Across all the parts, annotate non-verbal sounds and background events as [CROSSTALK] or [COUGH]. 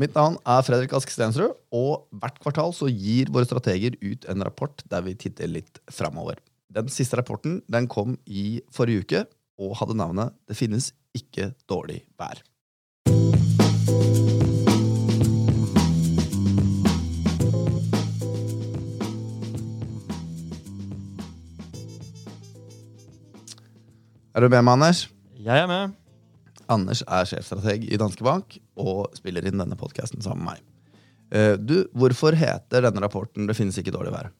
Mitt navn er Fredrik Ask Stensrud, og hvert kvartal så gir våre strateger ut en rapport der vi titter litt framover. Den siste rapporten den kom i forrige uke og hadde navnet 'Det finnes ikke dårlig vær'. Er du med meg, Anders? Jeg er med. Anders er sjefstrateg i Danske Bank og spiller inn denne podkasten sammen med meg. Eh, Du, Hvorfor heter denne rapporten 'Det finnes ikke dårlig vær'?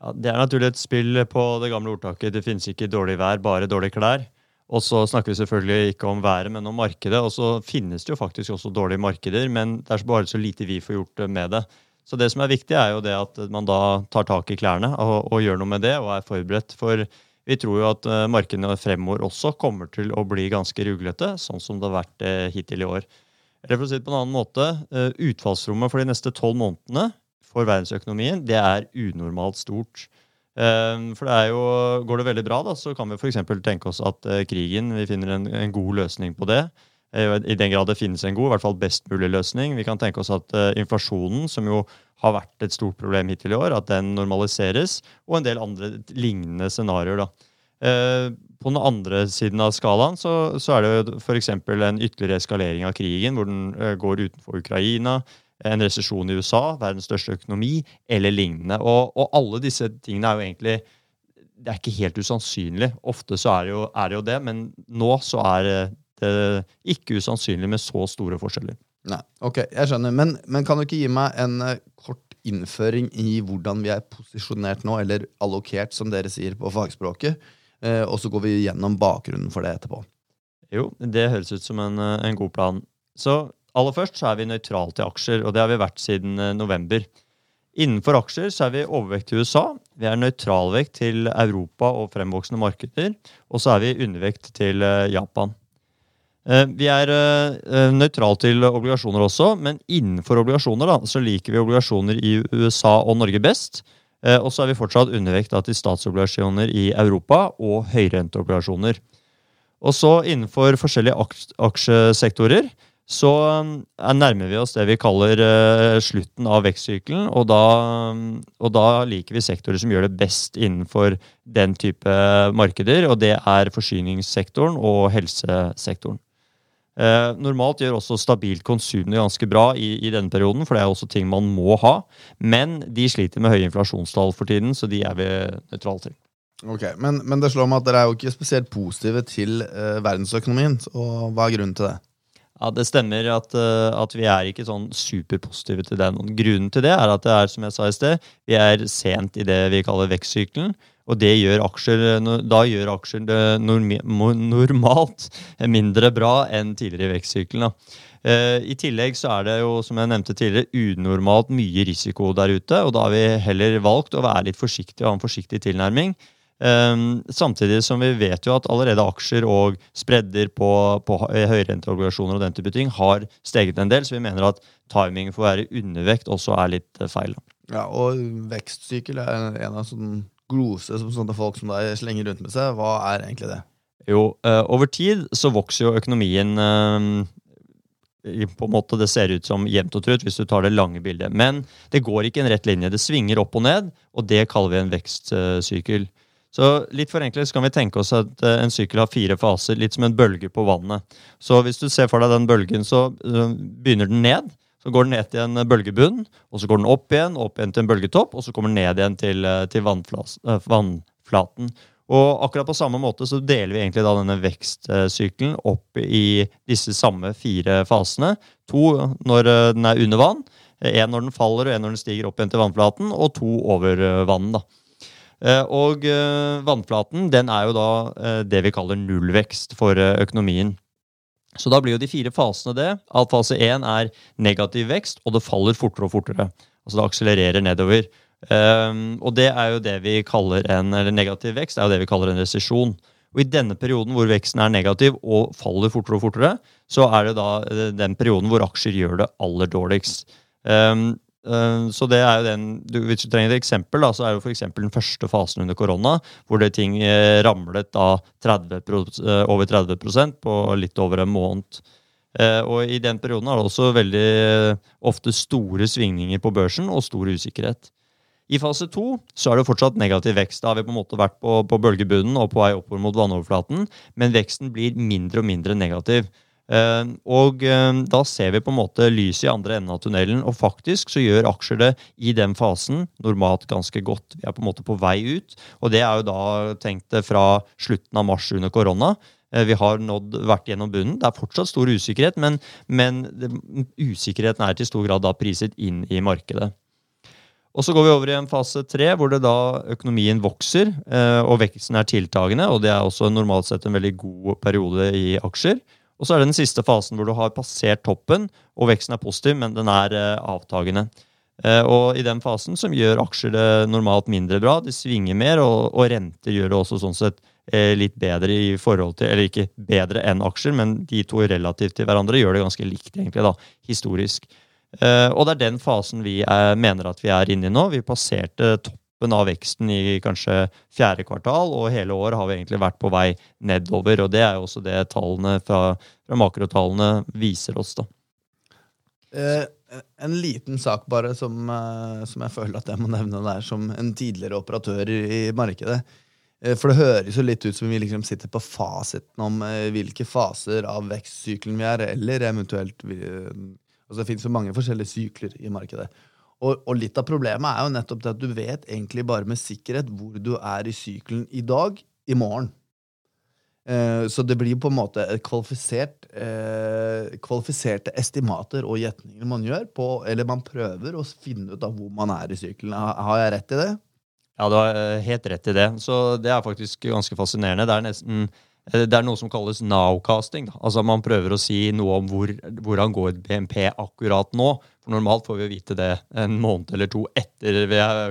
Ja, det er naturlig et spill på det gamle ordtaket 'det finnes ikke dårlig vær, bare dårlige klær'. Og så snakker vi selvfølgelig ikke om været, men om markedet. Og så finnes det jo faktisk også dårlige markeder, men det er bare så lite vi får gjort med det. Så det som er viktig, er jo det at man da tar tak i klærne og, og gjør noe med det, og er forberedt. For vi tror jo at eh, markedene fremover også kommer til å bli ganske ruglete, sånn som det har vært eh, hittil i år. Eller for å si det på en annen måte, eh, utfallsrommet for de neste tolv månedene for verdensøkonomien, det er unormalt stort. Eh, For det er jo, Går det veldig bra, da, så kan vi f.eks. tenke oss at eh, krigen Vi finner en, en god løsning på det. I den grad det finnes en god, i hvert fall best mulig løsning. Vi kan tenke oss at inflasjonen, som jo har vært et stort problem hittil i år, at den normaliseres. Og en del andre lignende scenarioer. da. På den andre siden av skalaen så, så er det f.eks. en ytterligere eskalering av krigen, hvor den eh, går utenfor Ukraina en resesjon i USA, verdens største økonomi, eller lignende. Og, og alle disse tingene er jo egentlig Det er ikke helt usannsynlig. Ofte så er det jo, er det, jo det, men nå så er det ikke usannsynlig med så store forskjeller. Nei, ok, jeg skjønner. Men, men kan du ikke gi meg en eh, kort innføring i hvordan vi er posisjonert nå, eller allokert, som dere sier på fagspråket? Eh, og så går vi gjennom bakgrunnen for det etterpå. Jo, det høres ut som en, eh, en god plan. Så aller først så er vi nøytrale til aksjer, og det har vi vært siden eh, november. Innenfor aksjer så er vi overvekt til USA, vi er nøytralvekt til Europa og fremvoksende markeder, og så er vi undervekt til Japan. Vi er nøytrale til obligasjoner også, men innenfor obligasjoner da, så liker vi obligasjoner i USA og Norge best. Eh, Og så er vi fortsatt undervekt til statsobligasjoner i Europa og høyrenteobligasjoner. Og så innenfor forskjellige aksjesektorer så er- nærmer vi oss det vi kaller eh, slutten av vekstsykkelen, og og da liker vi sektorer som gjør det best innenfor den type markeder, og det er forsyningssektoren og helsesektoren. Eh, normalt gjør også stabilt konsum det ganske bra i, i denne perioden, for det er også ting man må ha. Men de sliter med høye inflasjonstall for tiden, så de er vi nøytrale til. Ok, men, men det slår meg at dere er jo ikke spesielt positive til eh, verdensøkonomien. Og hva er grunnen til det? Ja, Det stemmer at, eh, at vi er ikke sånn superpositive til den. Og grunnen til det er at det er, som jeg sa i sted, vi er sent i det vi kaller vekstsykelen. Og gjør aksjer, da gjør aksjer det normalt mindre bra enn tidligere i vekstsyklene. Eh, I tillegg så er det jo, som jeg nevnte tidligere, unormalt mye risiko der ute. Og da har vi heller valgt å være litt forsiktige og ha en forsiktig tilnærming. Samtidig som vi vet jo at allerede aksjer og spredder på, på høyrenteobligasjoner og den type ting har steget en del, så vi mener at timingen for å være undervekt også er litt eh, feil. Ja, Og vekstsykkel er en av sånne glose som sånne folk som deg slenger rundt med seg. Hva er egentlig det? Jo, eh, over tid så vokser jo økonomien eh, på en måte Det ser ut som jevnt og trutt hvis du tar det lange bildet. Men det går ikke en rett linje. Det svinger opp og ned, og det kaller vi en vekstsykkel. Så litt forenklet så kan vi tenke oss at eh, en sykkel har fire faser, litt som en bølge på vannet. Så hvis du ser for deg den bølgen, så begynner den ned. Så går den ned til en bølgebunn, og så går den opp igjen, opp igjen til en bølgetopp, og så kommer den ned igjen til, eh, til eh, vannflaten. Og akkurat på samme måte så deler vi egentlig da denne vekstsykkelen opp i disse samme fire fasene. To når eh, den er under vann, én når den faller, og én når den stiger opp igjen til vannflaten, og to over vann. da. Og vannflaten den er jo da det vi kaller nullvekst for økonomien. Så da blir jo de fire fasene det. At fase én er negativ vekst, og det faller fortere og fortere. Altså det akselererer nedover. Um, og det er jo det vi kaller en eller negativ vekst, er jo det vi kaller en resesjon. Og i denne perioden hvor veksten er negativ og faller fortere og fortere, så er det da eh, den perioden hvor aksjer gjør det aller dårligst. Um, så det er jo den, Hvis du trenger et eksempel, da, så er det f.eks. den første fasen under korona, hvor det ting eh, ramlet da 30 pro- eh, over 30% på litt over en måned. Eh, og i den perioden er det også veldig eh, ofte store svingninger på børsen og stor usikkerhet. I fase to er det fortsatt negativ vekst. Da har vi på en måte vært på, på bølgebunnen og på vei oppover mot vannoverflaten, men veksten blir mindre og mindre negativ. Eh, og eh, da ser vi på en måte lyset i andre enden av tunnelen, og faktisk så gjør aksjer det i den fasen normalt ganske godt. Vi er på en måte på vei ut, og det er jo da tenkt fra slutten av mars under korona. Eh, vi har nådd, vært gjennom bunnen. Det er fortsatt stor usikkerhet, men, men usikkerheten er til stor grad da priset inn i markedet. Og Så går vi over i en fase tre, hvor det da økonomien vokser og veksten er tiltagende. og Det er også normalt sett en veldig god periode i aksjer. Og så er det den siste fasen hvor du har passert toppen, og veksten er positiv, men den er eh, avtagende. Eh, og i den fasen som gjør aksjer det normalt mindre bra, de svinger mer, og, og renter gjør det også sånn sett litt bedre i forhold til Eller ikke bedre enn aksjer, men de to relativt til hverandre gjør det ganske likt, egentlig, da, historisk. Og det er den fasen vi er, mener at vi er inne i nå. Vi passerte toppen av veksten i kanskje fjerde kvartal, og hele året har vi egentlig vært på vei nedover. Og det er jo også det tallene fra, fra makrotallene viser oss, da. Eh, en liten sak bare som, uh, som, jeg føler at jeg må nevne der, som en tidligere operatør i, markedet. For det høres jo litt ut som vi liksom sitter på fasiten om hvilke faser av vekstsyklen vi er, eller eventuelt Altså, det finnes jo mange forskjellige sykler i markedet. Og, og, litt av problemet er jo nettopp det at du vet egentlig bare med sikkerhet hvor du er i sykelen i dag, i morgen. Eh, så det blir på en måte kvalifisert, eh, kvalifiserte estimater og gjetninger man gjør på, eller man prøver å finne ut av hvor man er i sykelen. Har jeg rett i det? Ja, du har eh, helt rett i det. Så det er faktisk ganske fascinerende. Det er nesten det er noe som kalles nowcasting. Altså Man prøver å si noe om hvor, hvordan går BNP akkurat nå. For Normalt får vi vite det en måned eller to etter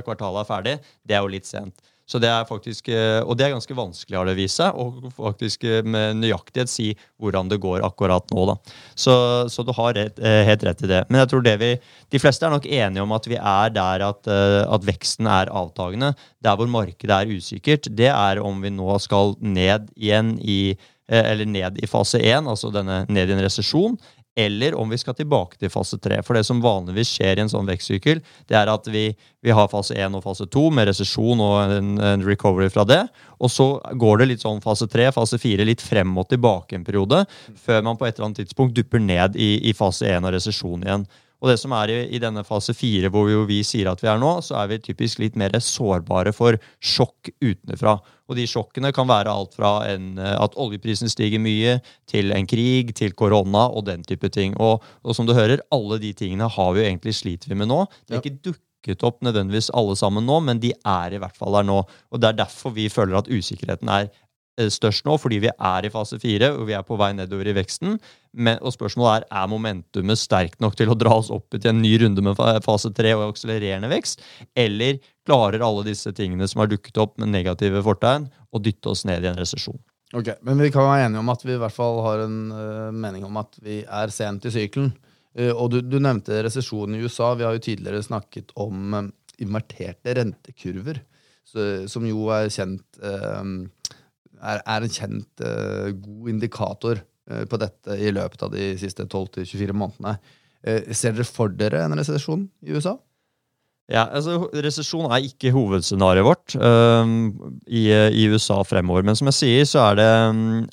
kvartalet er ferdig. Det er jo litt sent. Så det er faktisk, eh, Og det er ganske vanskelig, har det vist seg, og faktisk eh, med nøyaktighet si hvordan det går akkurat nå. da. Så, så du har rett, eh, helt rett i det. Men jeg tror det vi, de fleste er nok enige om at vi er der at, at veksten er avtagende. Der hvor markedet er usikkert, det er om vi nå skal ned igjen i eller ned i fase 1, altså denne ned i en resesjon, eller om vi skal tilbake til fase 3. For det som vanligvis skjer i en sånn vekstsykkel, det er at vi, vi har fase 1 og fase 2 med resesjon og en, en, recovery fra det. Og så går det litt sånn fase 3, fase 4, litt frem og tilbake en periode, før man på et eller annet tidspunkt dupper ned i, i fase 1 og resesjon igjen. Og det som er i, i denne fase fire, hvor vi, vi, sier at vi er nå, så er vi typisk litt mer sårbare for sjokk utenfra. Og de sjokkene kan være alt fra en, at oljeprisen stiger mye, til en krig, til korona og den type ting. Og, og, som du hører, alle de tingene har vi jo egentlig sliter vi med nå. Det er ikke dukket opp nødvendigvis alle sammen nå, men de er i hvert fall der nå. Og det er derfor vi føler at usikkerheten er Eh, størst nå, fordi vi er i fase fire og vi er på vei nedover i veksten. Men, og spørsmålet er er momentumet sterkt nok til å dra oss opp til en ny runde med fase tre og akselererende vekst, eller klarer alle disse tingene som har dukket opp med negative fortegn, å dytte oss ned i en resesjon? Ok, Men vi kan være enige om at vi i hvert fall har en uh, mening om at vi er sent i sykelen. Uh, og du, du nevnte resesjonen i USA. Vi har jo tidligere snakket om um, inverterte rentekurver, så, som jo er kjent uh, er, er en kjent uh, god indikator uh, på dette i løpet av de siste 12-24 månedene. Uh, ser dere for dere en resesjon i USA? Ja, altså Resesjon er ikke hovedscenarioet vårt um, i, i, USA fremover. Men som jeg sier, så er det,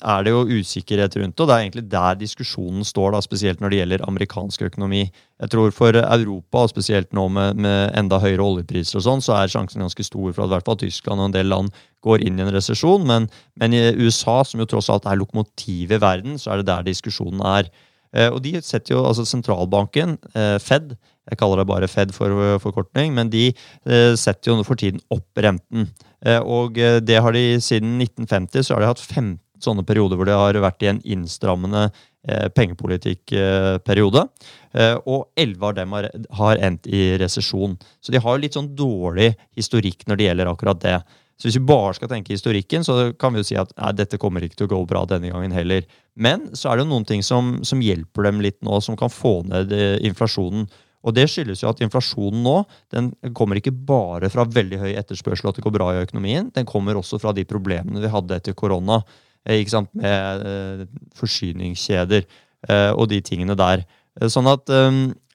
er det, jo usikkerhet rundt det. Og det er egentlig der diskusjonen står, da, spesielt når det gjelder amerikansk økonomi. Jeg tror For Europa, og spesielt nå med, med enda høyere oljepriser, og sånn, så er sjansen ganske stor for at i hvert fall Tyskland og en del land går inn i en resesjon. Men, men, i USA, som jo tross alt er lokomotivet i verden, så er det der diskusjonen er. Uh, og de setter jo, altså Sentralbanken, uh, Fed, jeg kaller det bare Fed for forkortning, men de uh, setter jo for tiden opp renten. og det har de siden 1950 så har de hatt 15 sånne perioder hvor det har vært i en innstrammende pengepolitikkperiode. og elleve av dem har, endt i resesjon. Så de har jo litt sånn dårlig historikk når det gjelder akkurat det. Så hvis vi bare skal tenke historikken, så kan vi jo si at nei, dette kommer ikke til å gå bra denne gangen heller. Men så er det jo noen ting som, som hjelper dem litt nå, som kan få ned eh, inflasjonen. Og det skyldes jo at inflasjonen nå den kommer ikke bare fra veldig høy etterspørsel at det går bra i økonomien, den kommer også fra de problemene vi hadde etter korona. Eh, ikke sant, Med eh, forsyningskjeder. eh, og de tingene der. Eh, sånn at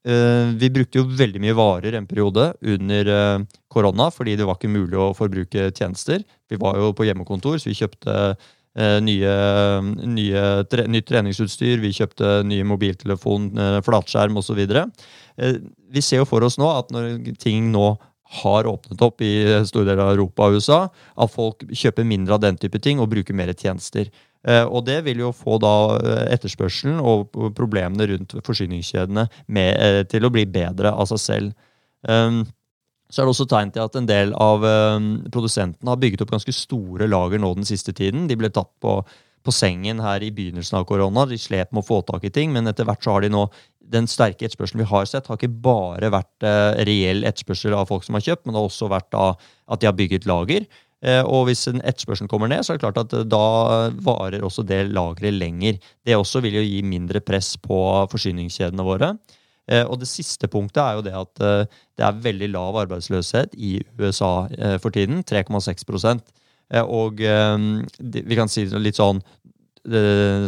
vi brukte jo veldig mye varer en periode under korona, fordi det var ikke mulig å forbruke tjenester. Vi var jo på hjemmekontor, så vi kjøpte nye, nye tre, nytt treningsutstyr, vi kjøpte nye mobiltelefon, flatskjerm osv. Vi ser jo for oss nå at når ting nå har åpnet opp i store deler av Europa og USA, at folk kjøper mindre av den type ting og bruker mer tjenester. Eh, og det vil jo få da eh, etterspørselen og problemene rundt forsyningskjedene med, eh, til å bli bedre av seg selv. Så er det også tegn til at en del av um, produsentene har bygget opp ganske store lager nå den siste tiden. De ble tatt på, på sengen her i begynnelsen av korona. De slet med å få tak i ting, men etter hvert så har de nå den sterke etterspørselen vi har sett, har ikke bare vært eh, reell etterspørsel av folk som har kjøpt, men det har også vært at de har bygget lager. Eh, og hvis en etterspørselen kommer ned, så er det klart at eh, da varer også det lageret lenger. Det også vil jo gi mindre press på forsyningskjedene våre. Eh, og det siste punktet er jo det at eh, det er veldig lav arbeidsløshet i USA eh, for tiden. 3,6% og vi kan si litt sånn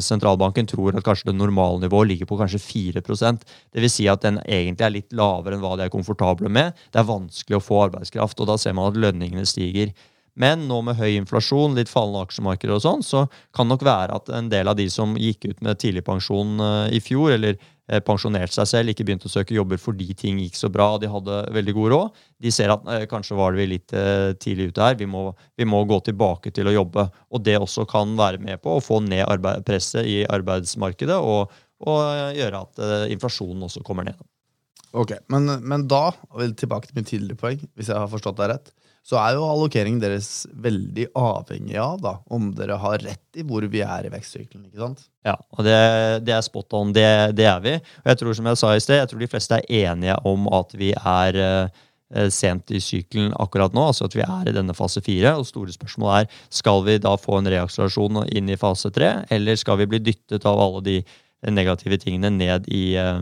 sentralbanken tror at kanskje det normalnivået ligger på kanskje 4% Det vil si at den egentlig er litt lavere enn hva de er komfortable med. Det er vanskelig å få arbeidskraft, og da ser man at lønningene stiger. Men nå med høy inflasjon, litt fallende aksjemarkeder og sånn, så kan det nok være at en del av de som gikk ut med tidligpensjon i fjor, eller pensjonerte seg selv, ikke begynte å søke jobber fordi ting gikk så bra og de hadde veldig god råd. De ser at eh, kanskje var vi litt eh, tidlig ute her, vi må, vi må, gå tilbake til å jobbe. Og det også kan være med på å få ned arbeid, presset i arbeidsmarkedet og, og gjøre at eh, inflasjonen også kommer ned. Ok, Men, men da, tilbake til min tidligere poeng, hvis jeg har forstått deg rett, så er jo allokeringen deres veldig avhengig av da, om dere har rett i hvor vi er i vekstsykkelen. ikke sant? Ja, og det, det er spot on. Det, det, er vi. Og jeg tror som jeg sa i sted, jeg tror de fleste er enige om at vi er eh, sent i sykkelen akkurat nå, altså at vi er i denne fase fire. Og store spørsmål er skal vi da få en reakselerasjon inn i fase tre, eller skal vi bli dyttet av alle de negative tingene ned i, eh,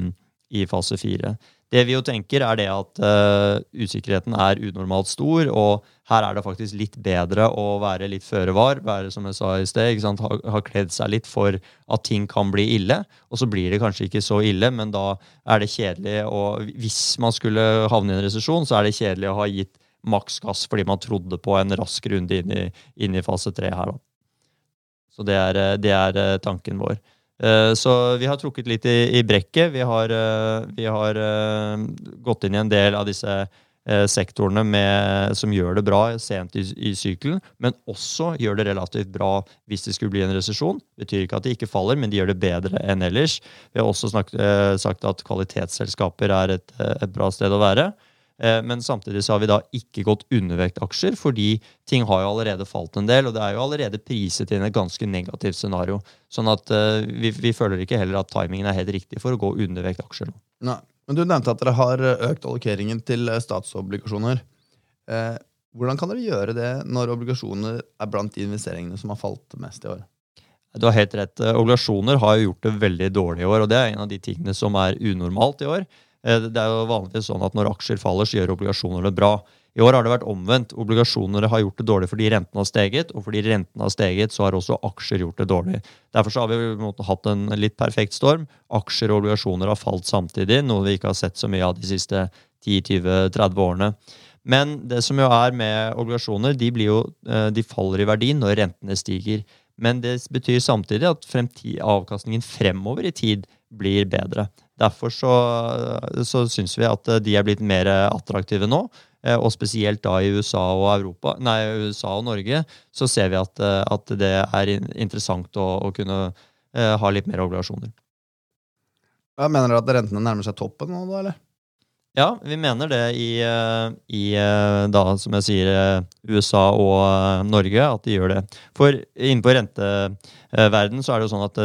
i fase fire. Det vi jo tenker, er det at uh, usikkerheten er unormalt stor, og her er det faktisk litt bedre å være litt føre var, være som jeg sa i sted, ha, ha kledd seg litt for at ting kan bli ille. Og så blir det kanskje ikke så ille, men da er det kjedelig og Hvis man skulle havne i en resesjon, så er det kjedelig å ha gitt maks gass fordi man trodde på en rask runde inn i, inn i fase tre her. Da. Så det er, det er eh, tanken vår. Eh, så vi har trukket litt i, i brekket. Vi har, eh, vi har, eh, gått inn i en del av disse sektorene med, som gjør det bra sent i, i sykelen, men også gjør det relativt bra hvis det skulle bli en resesjon. Betyr ikke at de ikke faller, men de gjør det bedre enn ellers. Vi har også snakket, sagt at kvalitetsselskaper er et, et bra sted å være. Eh, men samtidig så har vi da ikke gått undervekt aksjer, fordi ting har jo allerede falt en del, og det er jo allerede priset inn et ganske negativt scenario. Sånn at uh, vi, vi, føler ikke heller at timingen er helt riktig for å gå undervekt aksjer nå. Nei. Men du nevnte at dere har økt allokeringen til eh, statsobligasjoner. Eh, hvordan kan dere gjøre det når obligasjoner er blant de investeringene som har falt mest i år? Du har helt rett. Obligasjoner har jo gjort det veldig dårlig i år, og det er en av de tingene som er unormalt i år. Eh, det er jo vanligvis sånn at når aksjer faller, så gjør obligasjoner det bra. I år har det vært omvendt. Obligasjoner har gjort det dårlig fordi renten har steget, og fordi renten har steget, så har også aksjer gjort det dårlig. Derfor har vi hatt en litt perfekt storm. Aksjer og obligasjoner har falt samtidig, noe vi ikke har sett så mye av de siste 10-20-30 årene. Men det som jo er med obligasjoner, de, jo, eh, de faller i verdi når rentene stiger. Men det betyr samtidig at avkastningen fremover i tid blir bedre. Derfor så, så syns vi at de er blitt mer attraktive nå. Eh, og spesielt da i USA og, Europa, nei, USA og Norge så ser vi at, at det er interessant å, å, kunne uh, ha litt mer obligasjoner. Ja, mener dere at rentene nærmer seg toppen nå, da, eller? Ja, vi mener det i, eh, i da, som jeg sier, USA og Norge, at de gjør det. For innenfor renteverden så er det jo sånn at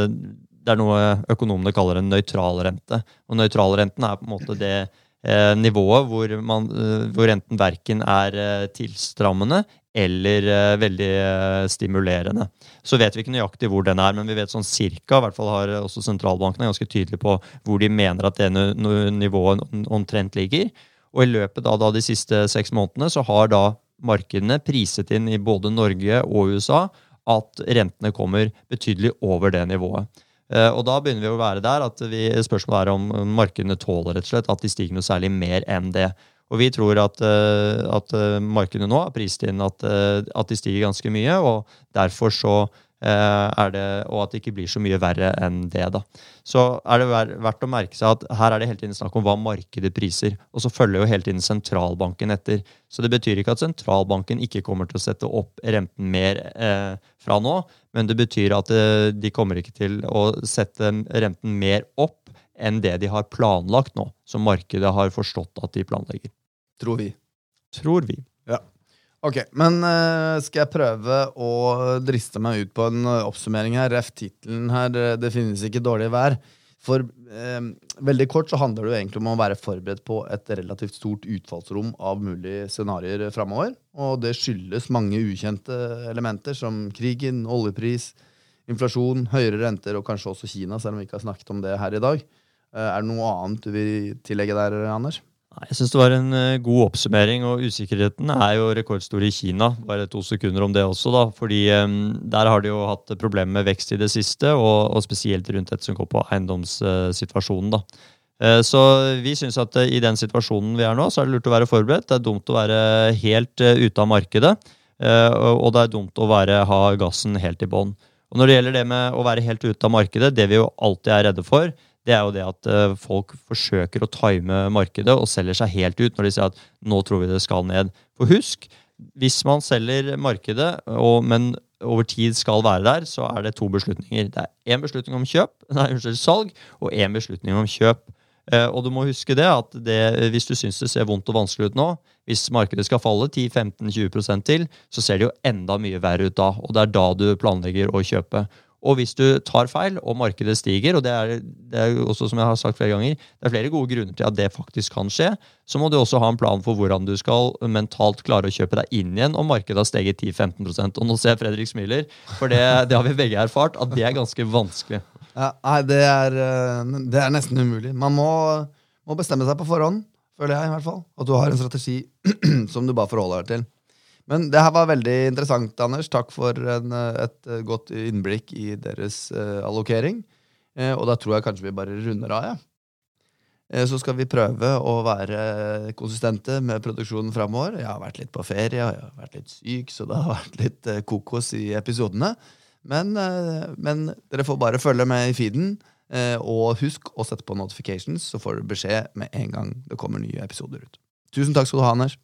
det er noe økonomene kaller en nøytralrente. Og nøytralrenten er på en måte det eh, nivået hvor, man, eh, hvor renten verken er eh, tilstrammende eller eh, veldig eh, stimulerende. Så vet vi ikke nøyaktig hvor den er, men vi vet sånn cirka, i hvert fall har også sentralbankene ganske tydelig på hvor de mener at det nivået omtrent ligger. Og i løpet av de siste seks månedene så har da markedene priset inn i både Norge og USA at rentene kommer betydelig over det nivået. Eh, og da begynner vi å være der at vi, spørsmålet er om markedene tåler rett og slett at de stiger noe særlig mer enn det. Og vi tror at, eh, at eh, markedene nå har prist inn at, at, de stiger ganske mye, og derfor så det, og at det ikke blir så mye verre enn det. da. Så er det verdt å merke seg at her er det hele tiden snakk om hva markedet priser. Og så følger jo hele tiden sentralbanken etter. Så det betyr ikke at sentralbanken ikke kommer til å sette opp renten mer eh, fra nå, men det betyr at de kommer ikke til å sette renten mer opp enn det de har planlagt nå, som markedet har forstått at de planlegger. Tror vi. Tror vi. Ok, men uh, skal jeg prøve å driste meg ut på en uh, oppsummering her? Ref tittelen her, det, finnes ikke dårlig vær. For eh, veldig kort så handler det jo egentlig om å være forberedt på et relativt stort utfallsrom av mulige scenarioer framover. Og det skyldes mange ukjente elementer som krigen, oljepris, inflasjon, høyere renter og kanskje også Kina, selv om vi ikke har snakket om det her i dag. Er det noe annet du vil tillegge der, Anders? Jeg syns det var en uh, god oppsummering, og usikkerheten er jo rekordstor i Kina. Bare to sekunder om det også, da. Fordi um, der har de jo hatt problemer med vekst i det siste, og, og spesielt rundt dette som går på eiendomssituasjonen, da. Uh, så vi syns at i den situasjonen vi er nå, så er det lurt å være forberedt. Det er dumt å være helt ute av markedet, og det er dumt å være, ha gassen helt i bånn. Og når det gjelder det med å være helt ute av markedet, det vi jo alltid er redde for, det er jo det at uh, folk forsøker å time markedet og selger seg helt ut når de sier at nå tror vi det skal ned. For husk, hvis man selger markedet, og, men over tid skal være der, så er det to beslutninger. Det er én beslutning om kjøp, [LAUGHS] nei, unnskyld, salg og én beslutning om kjøp. Uh, og du må huske det at det, hvis du syns det ser vondt og vanskelig ut nå, hvis markedet skal falle 10-15-20% til, så ser det jo enda mye verre ut da. Og det er da du planlegger å kjøpe. Og hvis du tar feil, og markedet stiger, og det er, det er også som jeg har sagt flere ganger, det er flere gode grunner til at det faktisk kan skje, så må du også ha en plan for hvordan du skal mentalt klare å kjøpe deg inn igjen om markedet har steget 10-15% Og nå ser jeg Fredrik smiler, for det, det, har vi begge erfart, at det er ganske vanskelig. Ja, nei, det er, eh, det er, nesten umulig. Man må, må bestemme seg på forhånd, føler jeg i hvert fall. At du har en strategi [CLEARS THROAT] som du bare forholder deg til. Men det her var veldig interessant, Anders. Takk for en, et godt innblikk i deres uh, allokering. Uh, og da tror jeg kanskje vi bare runder av, ja. Uh, så skal vi prøve å være konsistente med produksjonen framover. Jeg har vært litt på ferie, og jeg har vært litt syk, så det har vært litt kokos i episodene. Men, men, dere får bare følge med i feeden. og husk å sette på notifications, så får du beskjed med en gang det kommer nye episoder ut. Tusen takk skal du ha, Anders.